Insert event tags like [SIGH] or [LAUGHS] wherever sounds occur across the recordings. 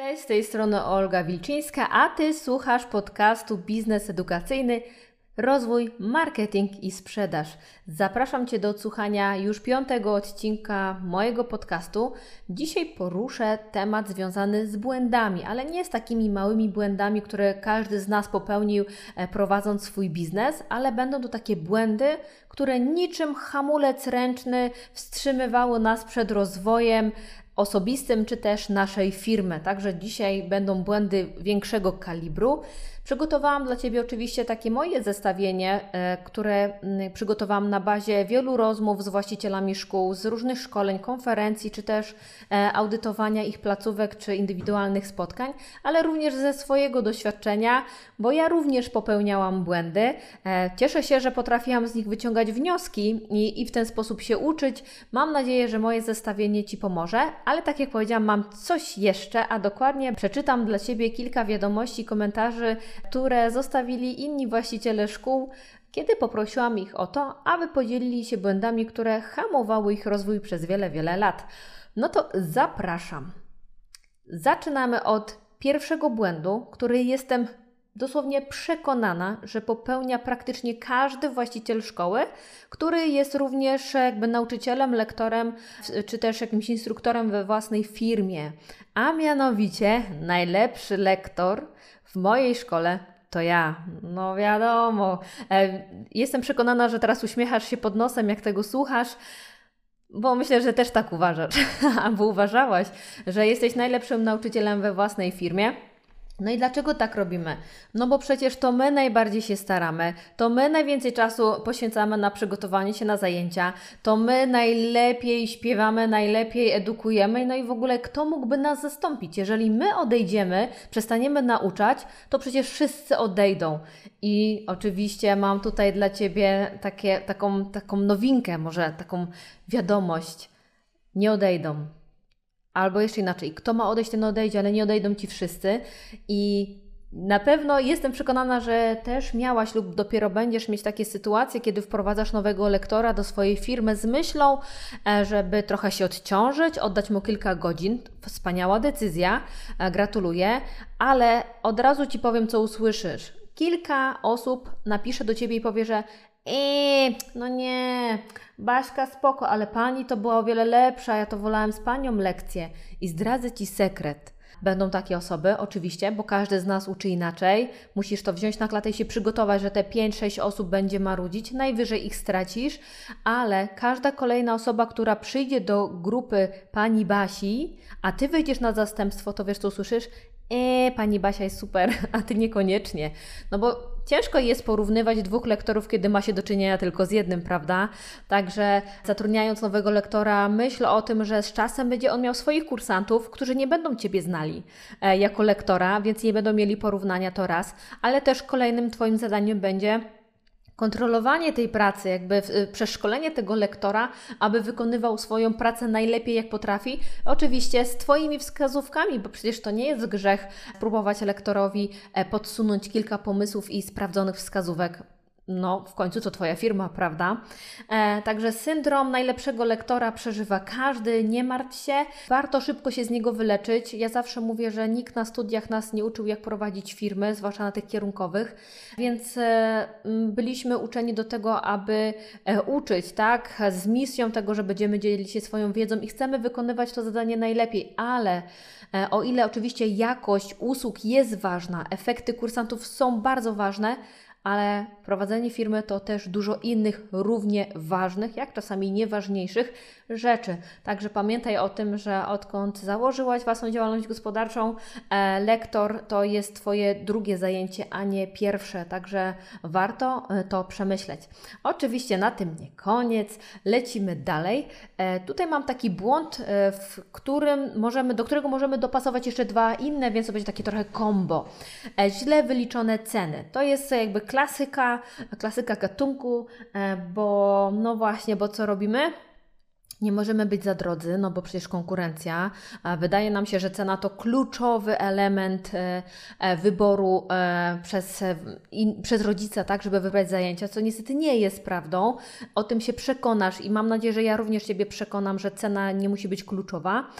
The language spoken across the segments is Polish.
Cześć, z tej strony Olga Wilczyńska, a Ty słuchasz podcastu Biznes Edukacyjny Rozwój, Marketing i Sprzedaż. Zapraszam Cię do odsłuchania już piątego odcinka mojego podcastu. Dzisiaj poruszę temat związany z błędami, ale nie z takimi małymi błędami, które każdy z nas popełnił e, prowadząc swój biznes, ale będą to takie błędy, które niczym hamulec ręczny wstrzymywały nas przed rozwojem, osobistym, czy też naszej firmy. Także dzisiaj będą błędy większego kalibru. Przygotowałam dla Ciebie oczywiście takie moje zestawienie, e, które przygotowałam na bazie wielu rozmów z właścicielami szkół, z różnych szkoleń, konferencji, czy też e, audytowania ich placówek, czy indywidualnych spotkań, ale również ze swojego doświadczenia, bo ja również popełniałam błędy. E, cieszę się, że potrafiłam z nich wyciągać wnioski i, i w ten sposób się uczyć. Mam nadzieję, że moje zestawienie Ci pomoże, ale tak jak powiedziałam, mam coś jeszcze, a dokładnie przeczytam dla Ciebie kilka wiadomości, komentarzy które zostawili inni właściciele szkół, kiedy poprosiłam ich o to, aby podzielili się błędami, które hamowały ich rozwój przez wiele, wiele lat. No to zapraszam. Zaczynamy od pierwszego błędu, który jestem dosłownie przekonana, że popełnia praktycznie każdy właściciel szkoły, który jest również jakby nauczycielem, lektorem czy też jakimś instruktorem we własnej firmie. A mianowicie najlepszy lektor w mojej szkole to ja. No wiadomo. E, jestem przekonana, że teraz uśmiechasz się pod nosem, jak tego słuchasz. Bo myślę, że też tak uważasz, [LAUGHS] albo uważałaś, że jesteś najlepszym nauczycielem we własnej firmie. No i dlaczego tak robimy? No bo przecież to my najbardziej się staramy, to my najwięcej czasu poświęcamy na przygotowanie się na zajęcia, to my najlepiej śpiewamy, najlepiej edukujemy, no i w ogóle kto mógłby nas zastąpić? Jeżeli my odejdziemy, przestaniemy nauczać, to przecież wszyscy odejdą. I oczywiście mam tutaj dla Ciebie takie, taką, taką nowinkę, może taką wiadomość. Nie odejdą Albo jeszcze inaczej, kto ma odejść, ten odejdzie, ale nie odejdą ci wszyscy. I na pewno jestem przekonana, że też miałaś lub dopiero będziesz mieć takie sytuacje, kiedy wprowadzasz nowego lektora do swojej firmy z myślą, e, żeby trochę się odciążyć, oddać mu kilka godzin. Wspaniała decyzja, e, gratuluję, ale od razu ci powiem, co usłyszysz. Kilka osób napisze do ciebie i powie, że Eee, no nie, Baśka spoko, ale pani to była o wiele lepsza, ja to wolałem z panią lekcję. I zdradzę ci sekret. Będą takie osoby, oczywiście, bo każdy z nas uczy inaczej. Musisz to wziąć na klatę i się przygotować, że te 5-6 osób będzie marudzić, najwyżej ich stracisz, ale każda kolejna osoba, która przyjdzie do grupy pani Basi, a ty wyjdziesz na zastępstwo, to wiesz co usłyszysz? Eee, pani Basia jest super, [LAUGHS] a ty niekoniecznie. No bo ciężko jest porównywać dwóch lektorów, kiedy ma się do czynienia tylko z jednym, prawda? Także zatrudniając nowego lektora, myśl o tym, że z czasem będzie on miał swoich kursantów, którzy nie będą Ciebie znali e, jako lektora, więc nie będą mieli porównania to raz, ale też kolejnym Twoim zadaniem będzie kontrolowanie tej pracy, jakby y, przeszkolenie tego lektora, aby wykonywał swoją pracę najlepiej jak potrafi, oczywiście z Twoimi wskazówkami, bo przecież to nie jest grzech próbować lektorowi e, podsunąć kilka pomysłów i sprawdzonych wskazówek no, w końcu to Twoja firma, prawda? E, także syndrom najlepszego lektora przeżywa każdy, nie martw się, warto szybko się z niego wyleczyć. Ja zawsze mówię, że nikt na studiach nas nie uczył, jak prowadzić firmy, zwłaszcza na tych kierunkowych, więc e, byliśmy uczeni do tego, aby e, uczyć, tak? Z misją tego, że będziemy dzielić się swoją wiedzą i chcemy wykonywać to zadanie najlepiej, ale e, o ile oczywiście jakość usług jest ważna, efekty kursantów są bardzo ważne, ale prowadzenie firmy to też dużo innych równie ważnych, jak czasami nieważniejszych rzeczy. Także pamiętaj o tym, że odkąd założyłaś własną działalność gospodarczą, e, lektor to jest Twoje drugie zajęcie, a nie pierwsze, także warto e, to przemyśleć. Oczywiście na tym nie koniec, lecimy dalej. E, tutaj mam taki błąd, w którym możemy, do którego możemy dopasować jeszcze dwa inne, więc to będzie takie trochę combo. Źle wyliczone ceny. To jest jakby klasyka, klasyka gatunku, bo no właśnie, bo co robimy? Nie możemy być za drodzy, no bo przecież konkurencja. Wydaje nam się, że cena to kluczowy element e, e, wyboru e, przez, przez rodzica, tak, żeby wybrać zajęcia, co niestety nie jest prawdą. O tym się przekonasz i mam nadzieję, że ja również Ciebie przekonam, że cena nie musi być kluczowa.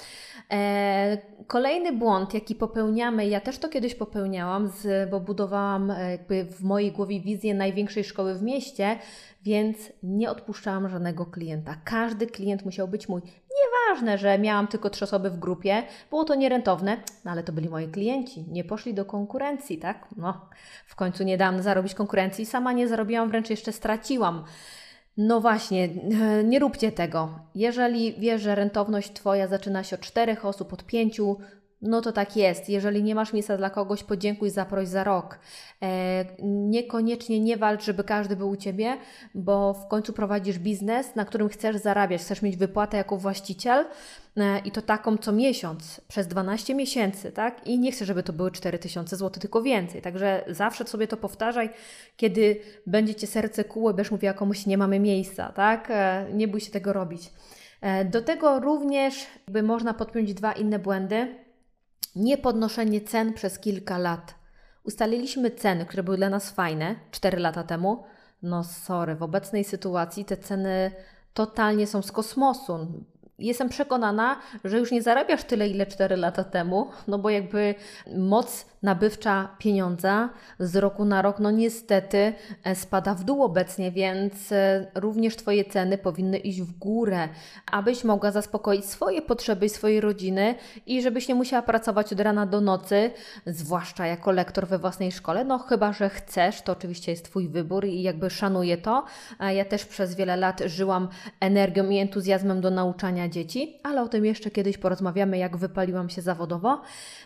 E, kolejny błąd, jaki popełniamy, ja też to kiedyś popełniałam, z, bo budowałam e, jakby w mojej głowie wizję największej szkoły w mieście, więc nie odpuszczałam żadnego klienta. Każdy klient musiał być mój. Nieważne, że miałam tylko trzy osoby w grupie, było to nierentowne, no ale to byli moi klienci, nie poszli do konkurencji, tak? No, w końcu nie dam zarobić konkurencji, sama nie zarobiłam, wręcz jeszcze straciłam. No właśnie, [LAUGHS] nie róbcie tego. Jeżeli wiesz, że rentowność Twoja zaczyna się od czterech osób, od pięciu, no to tak jest. Jeżeli nie masz miejsca dla kogoś, podziękuj, zaproś za rok. E, niekoniecznie nie walcz, żeby każdy był u Ciebie, bo w końcu prowadzisz biznes, na którym chcesz zarabiać, chcesz mieć wypłatę jako właściciel e, i to taką co miesiąc, przez 12 miesięcy, tak? I nie chcę, żeby to były 4000 zł, tylko więcej. Także zawsze sobie to powtarzaj, kiedy będzie Cię serce kuło, będziesz mówiła komuś, nie mamy miejsca, tak? E, nie bój się tego robić. Do tego również by można podpiąć dwa inne błędy niepodnoszenie cen przez kilka lat. Ustaliliśmy ceny, które były dla nas fajne 4 lata temu. No sorry, w obecnej sytuacji te ceny totalnie są z kosmosu jestem przekonana, że już nie zarabiasz tyle, ile 4 lata temu, no bo jakby moc nabywcza pieniądza z roku na rok, no niestety e, spada w dół obecnie, więc e, również Twoje ceny powinny iść w górę, abyś mogła zaspokoić swoje potrzeby i swojej rodziny i żebyś nie musiała pracować od rana do nocy, zwłaszcza jako lektor we własnej szkole, no chyba, że chcesz, to oczywiście jest Twój wybór i jakby szanuję to. Ja też przez wiele lat żyłam energią i entuzjazmem do nauczania dzieci, ale o tym jeszcze kiedyś porozmawiamy, jak wypaliłam się zawodowo.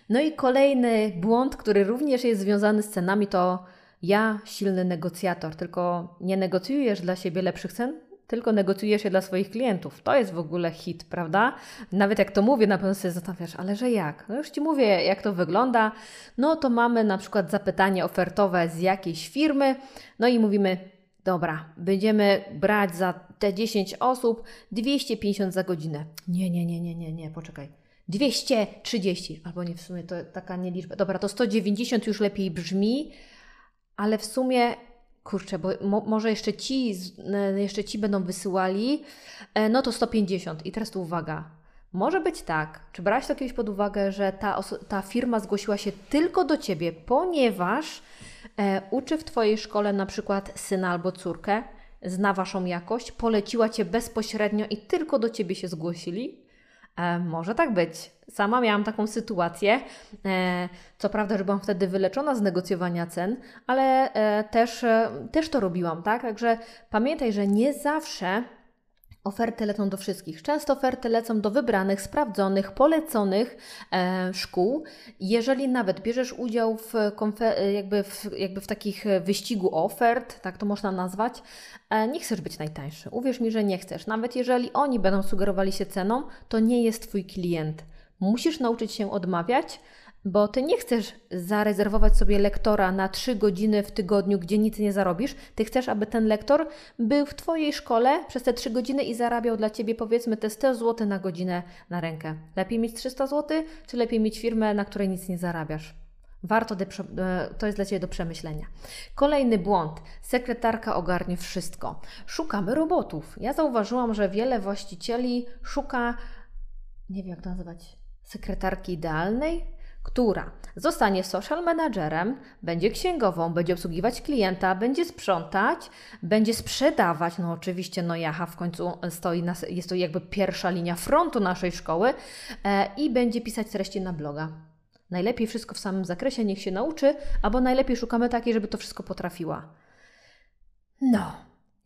No i kolejny błąd, który również jest związany z cenami, to ja, silny negocjator, tylko nie negocjujesz dla siebie lepszych cen, tylko negocjujesz je dla swoich klientów. To jest w ogóle hit, prawda? Nawet jak to mówię, na pewno sobie zastanawiasz, ale że jak? No już Ci mówię, jak to wygląda. No to mamy na przykład zapytanie ofertowe z jakiejś firmy, no i mówimy, Dobra, będziemy brać za te 10 osób 250 za godzinę. Nie, nie, nie, nie, nie, nie, poczekaj. 230, albo nie w sumie to taka nieliczba. Dobra, to 190 już lepiej brzmi, ale w sumie kurczę, bo mo, może jeszcze ci, jeszcze ci będą wysyłali, e, no to 150. I teraz tu uwaga. Może być tak, czy brałaś to kiedyś pod uwagę, że ta, ta firma zgłosiła się tylko do Ciebie, ponieważ uczy w Twojej szkole na przykład syna albo córkę, zna Waszą jakość, poleciła Cię bezpośrednio i tylko do Ciebie się zgłosili? E, może tak być. Sama miałam taką sytuację. E, co prawda, że byłam wtedy wyleczona z negocjowania cen, ale e, też, e, też to robiłam, tak? Także pamiętaj, że nie zawsze Oferty lecą do wszystkich. Często oferty lecą do wybranych, sprawdzonych, poleconych e, szkół. Jeżeli nawet bierzesz udział w, jakby, w, jakby w takich wyścigu ofert, tak to można nazwać, e, nie chcesz być najtańszy. Uwierz mi, że nie chcesz. Nawet jeżeli oni będą sugerowali się ceną, to nie jest Twój klient. Musisz nauczyć się odmawiać, bo ty nie chcesz zarezerwować sobie lektora na 3 godziny w tygodniu, gdzie nic nie zarobisz. Ty chcesz, aby ten lektor był w Twojej szkole przez te 3 godziny i zarabiał dla Ciebie powiedzmy te 100 zł na godzinę na rękę. Lepiej mieć 300 zł, czy lepiej mieć firmę, na której nic nie zarabiasz? Warto, e, to jest dla Ciebie do przemyślenia. Kolejny błąd. Sekretarka ogarnie wszystko. Szukamy robotów. Ja zauważyłam, że wiele właścicieli szuka, nie wiem jak to nazywać, sekretarki idealnej, która zostanie social managerem, będzie księgową, będzie obsługiwać klienta, będzie sprzątać, będzie sprzedawać. No oczywiście, no Jaha w końcu stoi, jest to jakby pierwsza linia frontu naszej szkoły e, i będzie pisać treści na bloga. Najlepiej wszystko w samym zakresie, niech się nauczy, albo najlepiej szukamy takiej, żeby to wszystko potrafiła. No,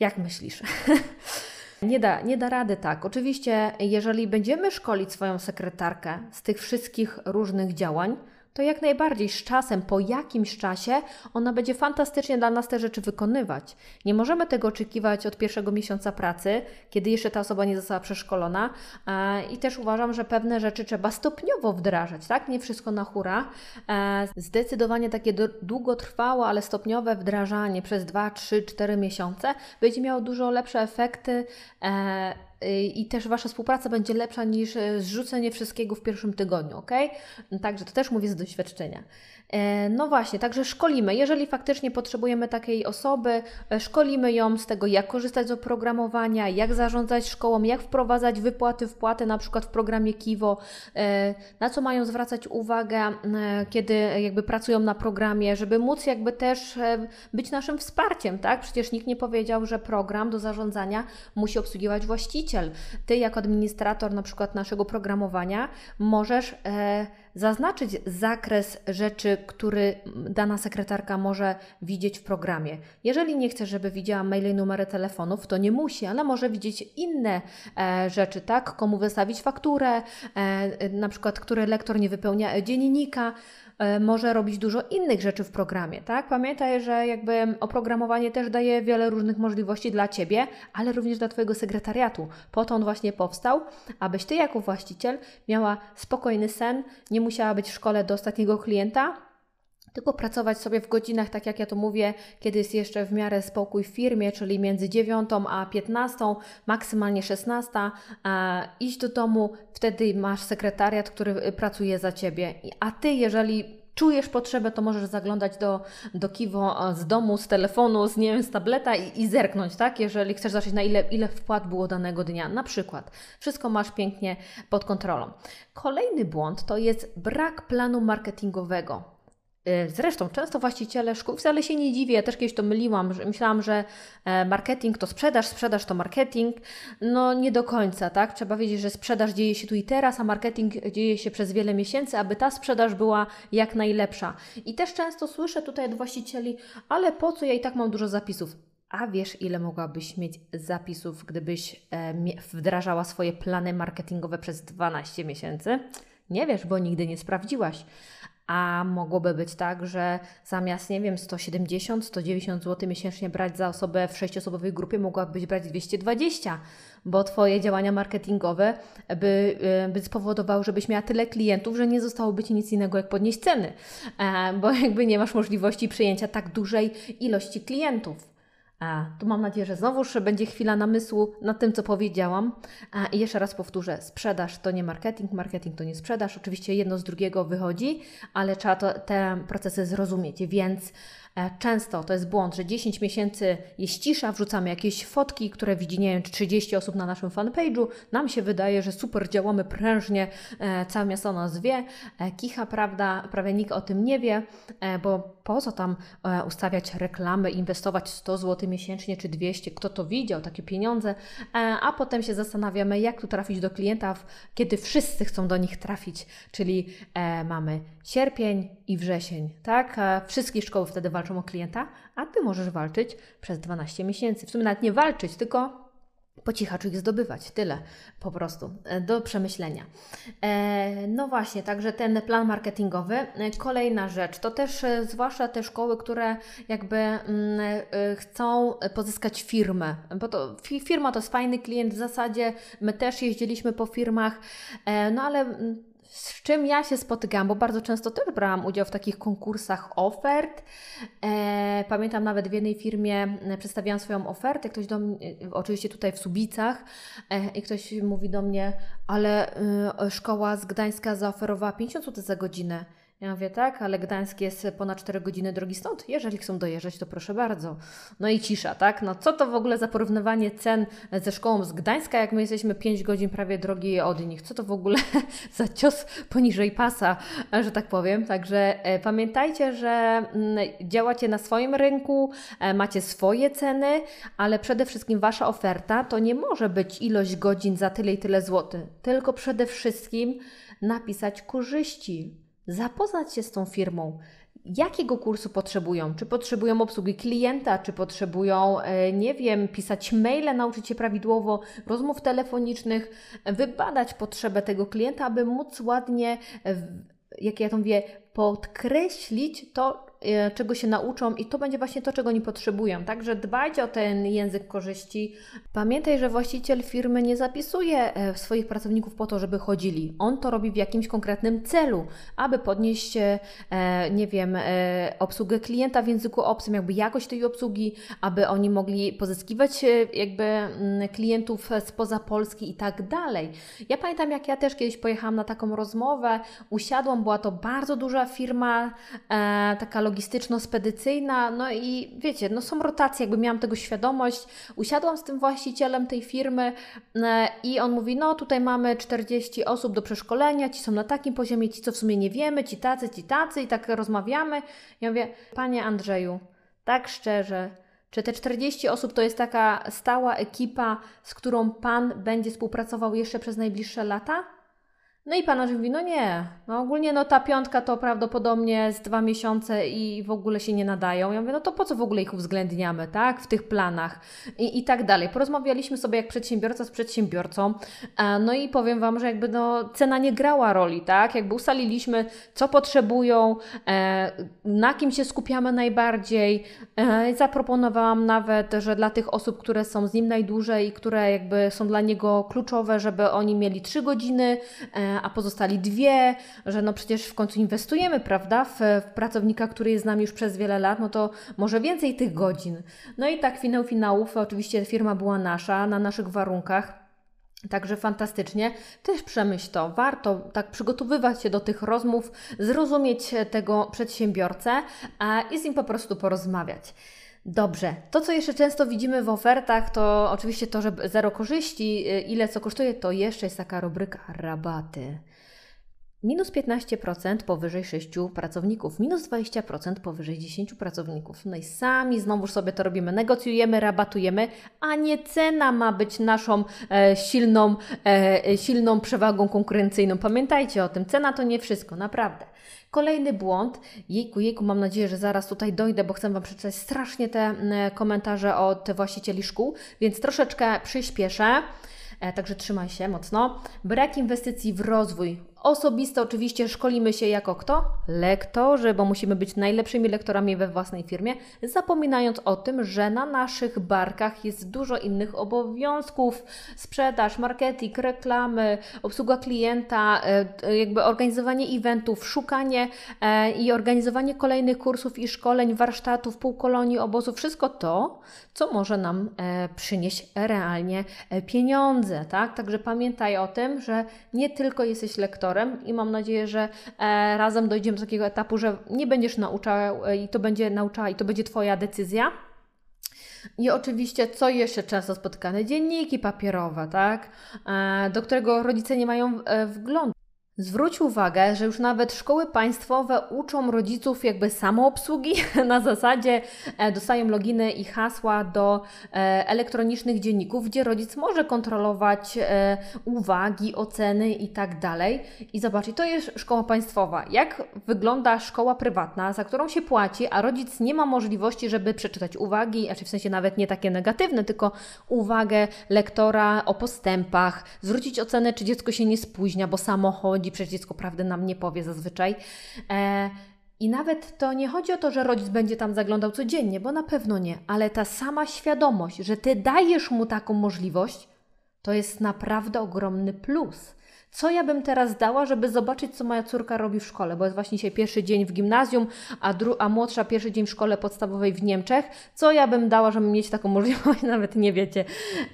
jak myślisz? [LAUGHS] Nie da, nie da rady tak. Oczywiście, jeżeli będziemy szkolić swoją sekretarkę z tych wszystkich różnych działań, to jak najbardziej z czasem, po jakimś czasie, ona będzie fantastycznie dla nas te rzeczy wykonywać. Nie możemy tego oczekiwać od pierwszego miesiąca pracy, kiedy jeszcze ta osoba nie została przeszkolona. E, I też uważam, że pewne rzeczy trzeba stopniowo wdrażać, tak? Nie wszystko na hura. E, zdecydowanie takie długotrwałe, ale stopniowe wdrażanie przez 2, 3, 4 miesiące będzie miało dużo lepsze efekty e, i też Wasza współpraca będzie lepsza niż zrzucenie wszystkiego w pierwszym tygodniu, ok? Także to też mówię z doświadczenia. E, no właśnie, także szkolimy. Jeżeli faktycznie potrzebujemy takiej osoby, e, szkolimy ją z tego, jak korzystać z oprogramowania, jak zarządzać szkołą, jak wprowadzać wypłaty, wpłaty na przykład w programie Kiwo, e, na co mają zwracać uwagę, kiedy jakby pracują na programie, żeby móc jakby też być naszym wsparciem, tak? Przecież nikt nie powiedział, że program do zarządzania musi obsługiwać właściciel. Ty jako administrator na przykład naszego programowania możesz zaznaczyć zakres rzeczy, który dana sekretarka może widzieć w programie. Jeżeli nie chce, żeby widziała maile i numery telefonów, to nie musi, ale może widzieć inne e, rzeczy, tak? Komu wystawić fakturę, e, na przykład, który lektor nie wypełnia dziennika. E, może robić dużo innych rzeczy w programie, tak? Pamiętaj, że jakby oprogramowanie też daje wiele różnych możliwości dla Ciebie, ale również dla Twojego sekretariatu. Po to on właśnie powstał, abyś Ty jako właściciel miała spokojny sen, nie musiała być w szkole do ostatniego klienta, tylko pracować sobie w godzinach, tak jak ja to mówię, kiedy jest jeszcze w miarę spokój w firmie, czyli między 9 a 15, maksymalnie 16, iść do domu, wtedy masz sekretariat, który y, pracuje za Ciebie. A Ty, jeżeli czujesz potrzebę, to możesz zaglądać do, do Kiwo z domu, z telefonu, z, nie wiem, z tableta i, i zerknąć, tak? Jeżeli chcesz zobaczyć, na ile, ile wpłat było danego dnia, na przykład. Wszystko masz pięknie pod kontrolą. Kolejny błąd to jest brak planu marketingowego. Y, zresztą często właściciele szkół, wcale się nie dziwię, ja też kiedyś to myliłam, że myślałam, że e, marketing to sprzedaż, sprzedaż to marketing. No nie do końca, tak? Trzeba wiedzieć, że sprzedaż dzieje się tu i teraz, a marketing dzieje się przez wiele miesięcy, aby ta sprzedaż była jak najlepsza. I też często słyszę tutaj od właścicieli, ale po co ja i tak mam dużo zapisów? A wiesz, ile mogłabyś mieć zapisów, gdybyś e, wdrażała swoje plany marketingowe przez 12 miesięcy? Nie wiesz, bo nigdy nie sprawdziłaś a mogłoby być tak, że zamiast, nie wiem, 170-190 zł miesięcznie brać za osobę w sześciosobowej grupie, mogłabyś brać 220, bo Twoje działania marketingowe by, y, by spowodowały, żebyś miała tyle klientów, że nie zostałoby Ci nic innego jak podnieść ceny, e, bo jakby nie masz możliwości przyjęcia tak dużej ilości klientów. A, tu mam nadzieję, że znowuż będzie chwila namysłu nad tym, co powiedziałam. A, I jeszcze raz powtórzę: sprzedaż to nie marketing, marketing to nie sprzedaż. Oczywiście jedno z drugiego wychodzi, ale trzeba to, te procesy zrozumieć. Więc E, często to jest błąd, że 10 miesięcy jest cisza, wrzucamy jakieś fotki, które widzi, nie wiem, 30 osób na naszym fanpage'u. Nam się wydaje, że super działamy prężnie, e, całe miasto nas wie. E, kicha, prawda, prawie nikt o tym nie wie, bo po co tam ustawiać reklamy, inwestować 100 zł miesięcznie czy 200, kto to widział, takie pieniądze, a potem się zastanawiamy, jak tu trafić do klientów, kiedy wszyscy chcą do nich trafić, czyli mamy sierpień i wrzesień, tak? Wszystkie szkoły wtedy walczą o klienta, a Ty możesz walczyć przez 12 miesięcy. W sumie nawet nie walczyć, tylko po cichaczu ich zdobywać. Tyle po prostu e, do przemyślenia. E, no właśnie, także ten plan marketingowy. E, kolejna rzecz, to też zwłaszcza te szkoły, które jakby mm, chcą pozyskać firmę, bo to firma to jest fajny klient w zasadzie. My też jeździliśmy po firmach, no ale mm, z czym ja się spotykam, bo bardzo często też brałam udział w takich konkursach ofert. E, pamiętam nawet w jednej firmie e, przedstawiałam swoją ofertę, ktoś do mnie, e, oczywiście tutaj w Subicach, e, i ktoś mówi do mnie, ale e, szkoła z Gdańska zaoferowała 50 zł za godzinę. Ja mówię, tak, ale Gdańsk jest ponad 4 godziny drogi stąd. Jeżeli chcą dojeżdżać, to proszę bardzo. No i cisza, tak? No co to w ogóle za porównywanie cen ze szkołą z Gdańska, jak my jesteśmy 5 godzin prawie drogi od nich? Co to w ogóle [LAUGHS] za cios poniżej pasa, że tak powiem? Także e, pamiętajcie, że mm, działacie na swoim rynku, e, macie swoje ceny, ale przede wszystkim Wasza oferta to nie może być ilość godzin za tyle i tyle złotych, tylko przede wszystkim napisać korzyści zapoznać się z tą firmą. Jakiego kursu potrzebują? Czy potrzebują obsługi klienta, czy potrzebują, e, nie wiem, pisać maile, nauczyć się prawidłowo rozmów telefonicznych, wybadać potrzebę tego klienta, aby móc ładnie, jak ja to mówię, podkreślić to, czego się nauczą i to będzie właśnie to, czego oni potrzebują. Także dbajcie o ten język korzyści. Pamiętaj, że właściciel firmy nie zapisuje e, swoich pracowników po to, żeby chodzili. On to robi w jakimś konkretnym celu, aby podnieść, e, nie wiem, obsługę klienta w języku obcym, jakby jakość tej obsługi, aby oni mogli pozyskiwać jakby mm, klientów spoza Polski i tak dalej. Ja pamiętam, jak ja też kiedyś pojechałam na taką rozmowę, usiadłam, była to bardzo duża firma, e, taka logistyczno-spedycyjna, no i wiecie, no są rotacje, jakby miałam tego świadomość. Usiadłam z tym właścicielem tej firmy e, i on mówi, no tutaj mamy 40 osób do przeszkolenia, ci są na takim poziomie, ci co w sumie nie wiemy, ci tacy, ci tacy i tak rozmawiamy. Ja mówię, panie Andrzeju, tak szczerze, czy te 40 osób to jest taka stała ekipa, z którą Pan będzie współpracował jeszcze przez najbliższe lata? No i pan mówi, no nie, no ogólnie no ta piątka to prawdopodobnie z dwa miesiące i w ogóle się nie nadają. Ja mówię, no to po co w ogóle ich uwzględniamy, tak, w tych planach i, i tak dalej. Porozmawialiśmy sobie jak przedsiębiorca z przedsiębiorcą, no i powiem Wam, że jakby no cena nie grała roli, tak, jakby ustaliliśmy, co potrzebują, e, na kim się skupiamy najbardziej. E, zaproponowałam nawet, że dla tych osób, które są z nim najdłużej i które jakby są dla niego kluczowe, żeby oni mieli trzy godziny, e, a pozostali dwie, że no przecież w końcu inwestujemy, prawda, w, w pracownika, który jest z nami już przez wiele lat, no to może więcej tych godzin. No i tak finał finałów, oczywiście firma była nasza, na naszych warunkach. Także fantastycznie. Też przemyśl to. Warto tak przygotowywać się do tych rozmów, zrozumieć tego przedsiębiorcę i z nim po prostu porozmawiać. Dobrze. To, co jeszcze często widzimy w ofertach, to oczywiście to, że zero korzyści, y, ile co kosztuje, to jeszcze jest taka rubryka rabaty. Minus 15% powyżej 6 pracowników, minus 20% powyżej 10 pracowników. No i sami znowu sobie to robimy, negocjujemy, rabatujemy, a nie cena ma być naszą e, silną, e, silną przewagą konkurencyjną. Pamiętajcie o tym, cena to nie wszystko, naprawdę. Kolejny błąd, jejku, jejku, mam nadzieję, że zaraz tutaj dojdę, bo chcę Wam przeczytać strasznie te komentarze od właścicieli szkół, więc troszeczkę przyspieszę. E, także trzymaj się mocno. Brak inwestycji w rozwój Osobiste oczywiście szkolimy się jako kto? Lektorzy, bo musimy być najlepszymi lektorami we własnej firmie, zapominając o tym, że na naszych barkach jest dużo innych obowiązków: sprzedaż, marketing, reklamy, obsługa klienta, e, jakby organizowanie eventów, szukanie e, i organizowanie kolejnych kursów i szkoleń, warsztatów, półkolonii, obozów, wszystko to, co może nam e, przynieść realnie pieniądze, tak? Także pamiętaj o tym, że nie tylko jesteś lektorem, i mam nadzieję, że e, razem dojdziemy do takiego etapu, że nie będziesz nauczał e, i to będzie nauczała i to będzie Twoja decyzja. I oczywiście, co jeszcze często spotykane? Dzienniki papierowe, tak? E, do którego rodzice nie mają wglądu. Zwróć uwagę, że już nawet szkoły państwowe uczą rodziców jakby samoobsługi [LAUGHS] na zasadzie e, dostają loginy i hasła do e, elektronicznych dzienników, gdzie rodzic może kontrolować e, uwagi, oceny i tak dalej. I zobaczcie, to jest szkoła państwowa. Jak wygląda szkoła prywatna, za którą się płaci, a rodzic nie ma możliwości, żeby przeczytać uwagi, znaczy w sensie nawet nie takie negatywne, tylko uwagę lektora o postępach, zwrócić ocenę, czy dziecko się nie spóźnia, bo samo chodzi chodzi, przecież dziecko prawdy nam nie powie zazwyczaj. E, i nawet to nie chodzi o to, że rodzic będzie tam zaglądał codziennie, bo na pewno nie, ale ta sama świadomość, że ty dajesz mu taką możliwość, to jest naprawdę ogromny plus. Co ja bym teraz dała, żeby zobaczyć, co moja córka robi w szkole? Bo jest właśnie dzisiaj pierwszy dzień w gimnazjum, a, dru- a młodsza pierwszy dzień w szkole podstawowej w Niemczech. Co ja bym dała, żeby mieć taką możliwość? [LAUGHS] Nawet nie wiecie.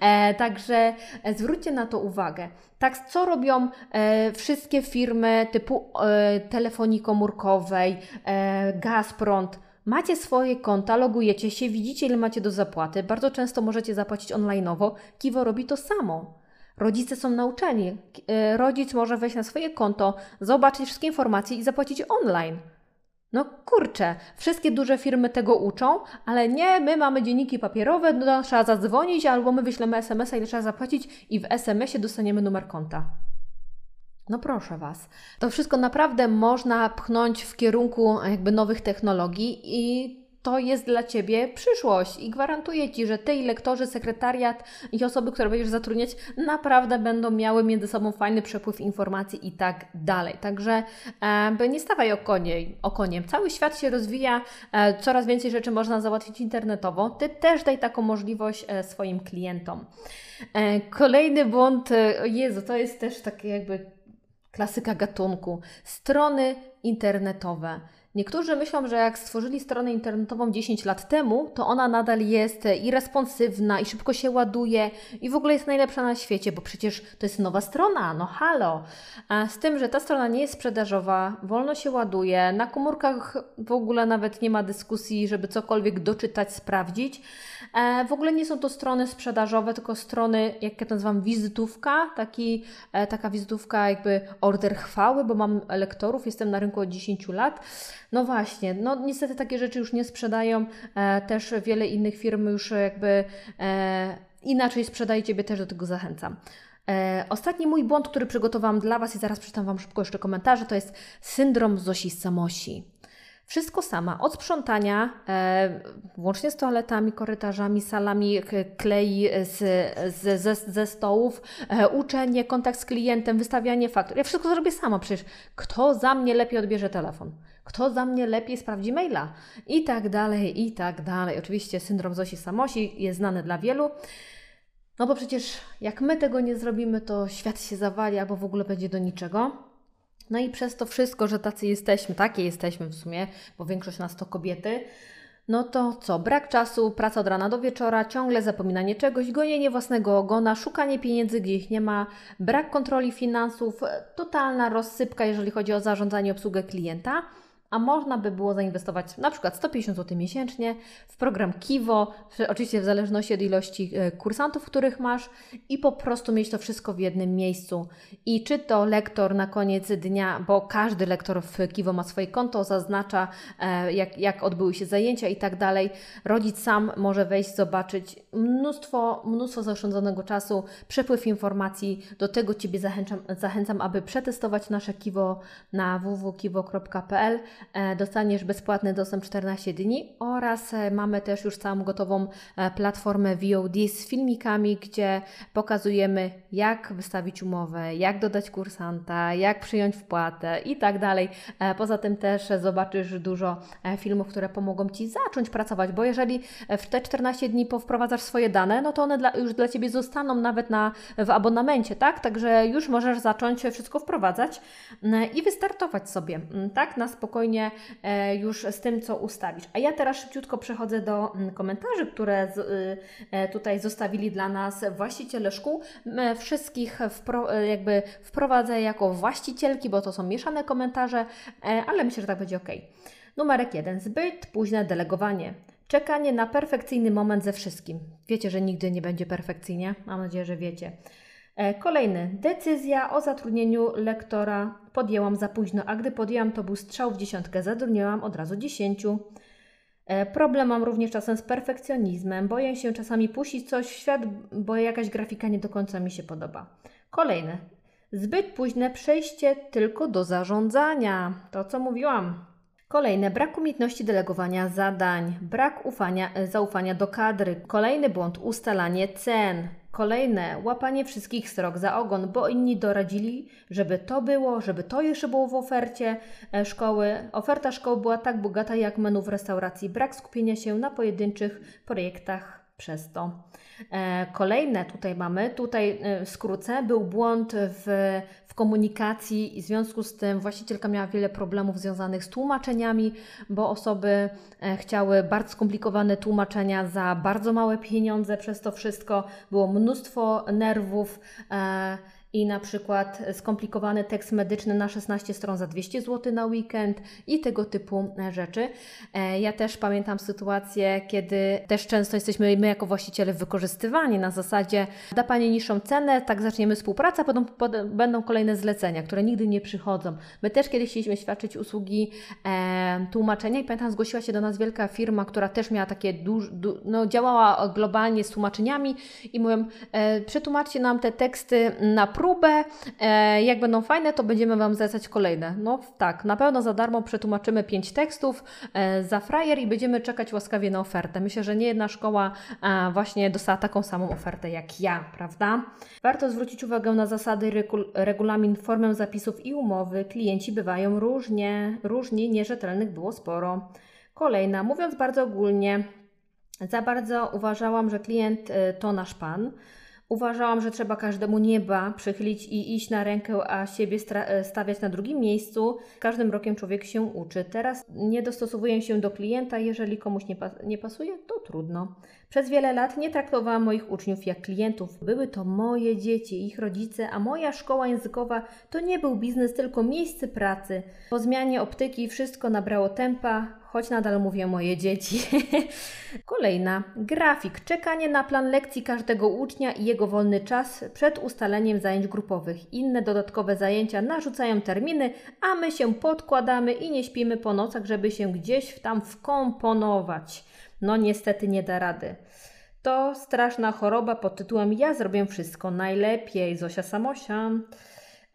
E, także e, zwróćcie na to uwagę. Tak, co robią e, wszystkie firmy typu e, telefonii komórkowej, e, Gazprom, Macie swoje konta, logujecie się, widzicie ile macie do zapłaty. Bardzo często możecie zapłacić online'owo. Kiwo robi to samo. Rodzice są nauczeni. E, rodzic może wejść na swoje konto, zobaczyć wszystkie informacje i zapłacić online. No kurczę, wszystkie duże firmy tego uczą, ale nie, my mamy dzienniki papierowe, no, trzeba zadzwonić albo my wyślemy SMS-a, ile trzeba zapłacić i w SMS-ie dostaniemy numer konta. No proszę Was. To wszystko naprawdę można pchnąć w kierunku jakby nowych technologii i to jest dla Ciebie przyszłość i gwarantuję Ci, że Ty i lektorzy, sekretariat i osoby, które będziesz zatrudniać, naprawdę będą miały między sobą fajny przepływ informacji i tak dalej. Także e, nie stawaj o, konie, o koniem. Cały świat się rozwija, e, coraz więcej rzeczy można załatwić internetowo. Ty też daj taką możliwość e, swoim klientom. E, kolejny błąd, e, Jezu, to jest też takie jakby klasyka gatunku. Strony internetowe. Niektórzy myślą, że jak stworzyli stronę internetową 10 lat temu, to ona nadal jest i responsywna, i szybko się ładuje, i w ogóle jest najlepsza na świecie, bo przecież to jest nowa strona, no halo. A z tym, że ta strona nie jest sprzedażowa, wolno się ładuje, na komórkach w ogóle nawet nie ma dyskusji, żeby cokolwiek doczytać, sprawdzić. E, w ogóle nie są to strony sprzedażowe, tylko strony, jak ja to nazywam, wizytówka, taki, e, taka wizytówka jakby order chwały, bo mam lektorów, jestem na rynku od 10 lat. No właśnie, no niestety takie rzeczy już nie sprzedają, e, też wiele innych firm już jakby inaczej sprzedaje, Ciebie też do tego zachęcam. ostatni mój błąd, który przygotowałam dla Was i zaraz przeczytam Wam szybko jeszcze komentarze, to jest syndrom Zosi Samosi. Wszystko sama, od sprzątania, e, włącznie z toaletami, korytarzami, salami, klei z, z, ze, ze stołów, e, uczenie, kontakt z klientem, wystawianie faktur. Ja wszystko zrobię sama, przecież kto za mnie lepiej odbierze telefon? Kto za mnie lepiej sprawdzi maila? I tak dalej, i tak dalej. Oczywiście syndrom Zosi Samosi jest znany dla wielu. No bo przecież jak my tego nie zrobimy, to świat się zawali albo w ogóle będzie do niczego. No i przez to wszystko, że tacy jesteśmy, takie jesteśmy w sumie, bo większość nas to kobiety, no to co? Brak czasu, praca od rana do wieczora, ciągle zapominanie czegoś, gonienie własnego ogona, szukanie pieniędzy, gdzie ich nie ma, brak kontroli finansów, totalna rozsypka, jeżeli chodzi o zarządzanie obsługę klienta a można by było zainwestować na przykład 150 zł miesięcznie w program Kiwo, oczywiście w zależności od ilości e, kursantów, których masz i po prostu mieć to wszystko w jednym miejscu. I czy to lektor na koniec dnia, bo każdy lektor w Kiwo ma swoje konto, zaznacza e, jak, jak odbyły się zajęcia i tak dalej. Rodzic sam może wejść, zobaczyć mnóstwo, mnóstwo zaoszczędzonego czasu, przepływ informacji. Do tego Ciebie zachęcam, zachęcam aby przetestować nasze Kiwo na www.kiwo.pl dostaniesz bezpłatny dostęp 14 dni oraz e, mamy też już całą gotową e, platformę VOD z filmikami, gdzie pokazujemy jak wystawić umowę, jak dodać kursanta, jak przyjąć wpłatę i tak dalej. Poza tym też zobaczysz dużo filmów, które pomogą Ci zacząć pracować, bo jeżeli w te 14 dni powprowadzasz swoje dane, no to one dla, już dla Ciebie zostaną nawet na, w abonamencie, tak? Także już możesz zacząć wszystko wprowadzać i wystartować sobie, tak? Na spokojnie spokojnie e, już z tym, co ustawisz. A ja teraz szybciutko przechodzę do mm, komentarzy, które y, e, tutaj zostawili dla nas właściciele szkół. Wszystkich e, jakby wprowadzę jako właścicielki, bo to są mieszane komentarze, ale myślę, że tak będzie ok. Numerek jeden. Zbyt późne delegowanie. Czekanie na perfekcyjny moment ze wszystkim. Wiecie, że nigdy nie będzie perfekcyjnie? Mam nadzieję, że wiecie. E, kolejny. Decyzja o zatrudnieniu lektora podjęłam za późno, a gdy podjęłam, to był strzał w dziesiątkę. Zatrudniałam od razu dziesięciu. E, problem mam również czasem z perfekcjonizmem. Boję się czasami puścić coś w świat, bo jakaś grafika nie do końca mi się podoba. Kolejne. Zbyt późne przejście tylko do zarządzania. To, co mówiłam. Kolejne, brak umiejętności delegowania zadań, brak ufania, e, zaufania do kadry. Kolejny błąd, ustalanie cen. Kolejne, łapanie wszystkich srok za ogon, bo inni doradzili, żeby to było, żeby to jeszcze było w ofercie e, szkoły. Oferta szkoły była tak bogata jak menu w restauracji, brak skupienia się na pojedynczych projektach przez to. E, kolejne tutaj mamy, tutaj e, skrócę, był błąd w, w komunikacji i w związku z tym właścicielka miała wiele problemów związanych z tłumaczeniami, bo osoby e, chciały bardzo skomplikowane tłumaczenia za bardzo małe pieniądze, przez to wszystko było mnóstwo nerwów i na przykład skomplikowany tekst medyczny na 16 stron za 200 zł na weekend i tego typu e, rzeczy. E, ja też pamiętam sytuację, kiedy też często jesteśmy my jako właściciele wykorzystywani na zasadzie da Pani niższą cenę, tak zaczniemy współpracę, potem, będą kolejne zlecenia, które nigdy nie przychodzą. My też kiedyś chcieliśmy świadczyć usługi e, tłumaczenia i pamiętam zgłosiła się do nas wielka firma, która też miała takie duż, du, no działała globalnie z tłumaczeniami i mówią e, przetłumaczcie nam te teksty na próbę próbę. E, jak będą fajne, to będziemy Wam zlecać kolejne. No tak, na pewno za darmo przetłumaczymy pięć tekstów e, za frajer i będziemy czekać łaskawie na ofertę. Myślę, że nie jedna szkoła e, właśnie dostała taką samą ofertę jak ja, prawda? Warto zwrócić uwagę na zasady, regulamin, formę zapisów i umowy. Klienci bywają różnie, różni, nierzetelnych było sporo. Kolejna, mówiąc bardzo ogólnie, za bardzo uważałam, że klient y, to nasz pan. Uważałam, że trzeba każdemu nieba przychylić i iść na rękę, a siebie e, stawiać na drugim miejscu. Każdym rokiem człowiek się uczy. Teraz nie dostosowuję się do klienta. Jeżeli komuś nie, nie pasuje, to trudno. Przez wiele lat nie traktowałam moich uczniów jak klientów. Były to moje dzieci, ich rodzice, a moja szkoła językowa to nie był biznes, tylko miejsce pracy. Po zmianie optyki wszystko nabrało tempa, choć nadal mówię moje dzieci. [LAUGHS] Kolejna. Grafik. Czekanie na plan lekcji każdego ucznia i jego wolny czas przed ustaleniem zajęć grupowych. Inne dodatkowe zajęcia narzucają terminy, a my się podkładamy i nie śpimy po nocach, żeby się gdzieś tam wkomponować. No niestety nie da rady. To straszna choroba pod tytułem Ja zrobię wszystko najlepiej. Zosia Samosia.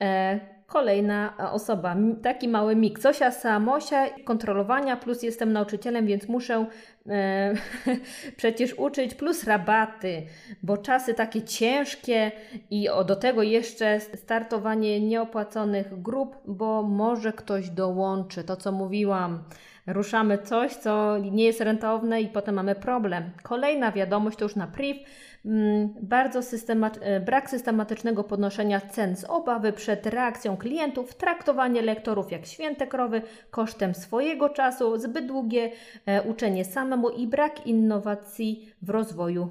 E, kolejna osoba, taki mały mik. Zosia Samosia, kontrolowania, plus jestem nauczycielem, więc muszę e, [LAUGHS] przecież uczyć, plus rabaty, bo czasy takie ciężkie i o, do tego jeszcze startowanie nieopłaconych grup, bo może ktoś dołączy. To co mówiłam ruszamy coś, co nie jest rentowne i potem mamy problem. Kolejna wiadomość to już na priv, bardzo systemat e, brak systematycznego podnoszenia cen z obawy przed reakcją klientów, traktowanie lektorów jak święte krowy kosztem swojego czasu, zbyt długie e, uczenie samemu i brak innowacji w rozwoju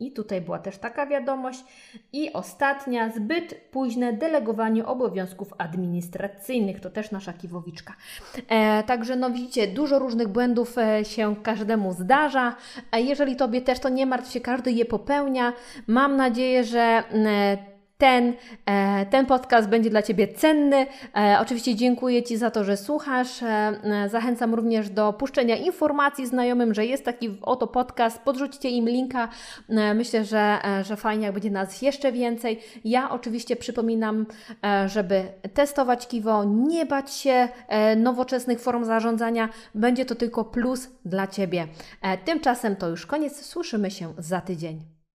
i tutaj była też taka wiadomość. I ostatnia, zbyt późne delegowanie obowiązków administracyjnych. To też nasza kiwowiczka. E, także no widzicie, dużo różnych błędów e, się każdemu zdarza. E, jeżeli Tobie też, to nie martw się, każdy je popełnia. Mam nadzieję, że e, ten, e, ten podcast będzie dla Ciebie cenny. E, oczywiście dziękuję Ci za to, że słuchasz. E, zachęcam również do puszczenia informacji znajomym, że jest taki oto podcast. Podrzućcie im linka. Myślę, że, że fajnie, jak będzie nas jeszcze więcej. Ja oczywiście przypominam, żeby testować Kiwo, nie bać się nowoczesnych form zarządzania. Będzie to tylko plus dla Ciebie. Tymczasem to już koniec. Słyszymy się za tydzień.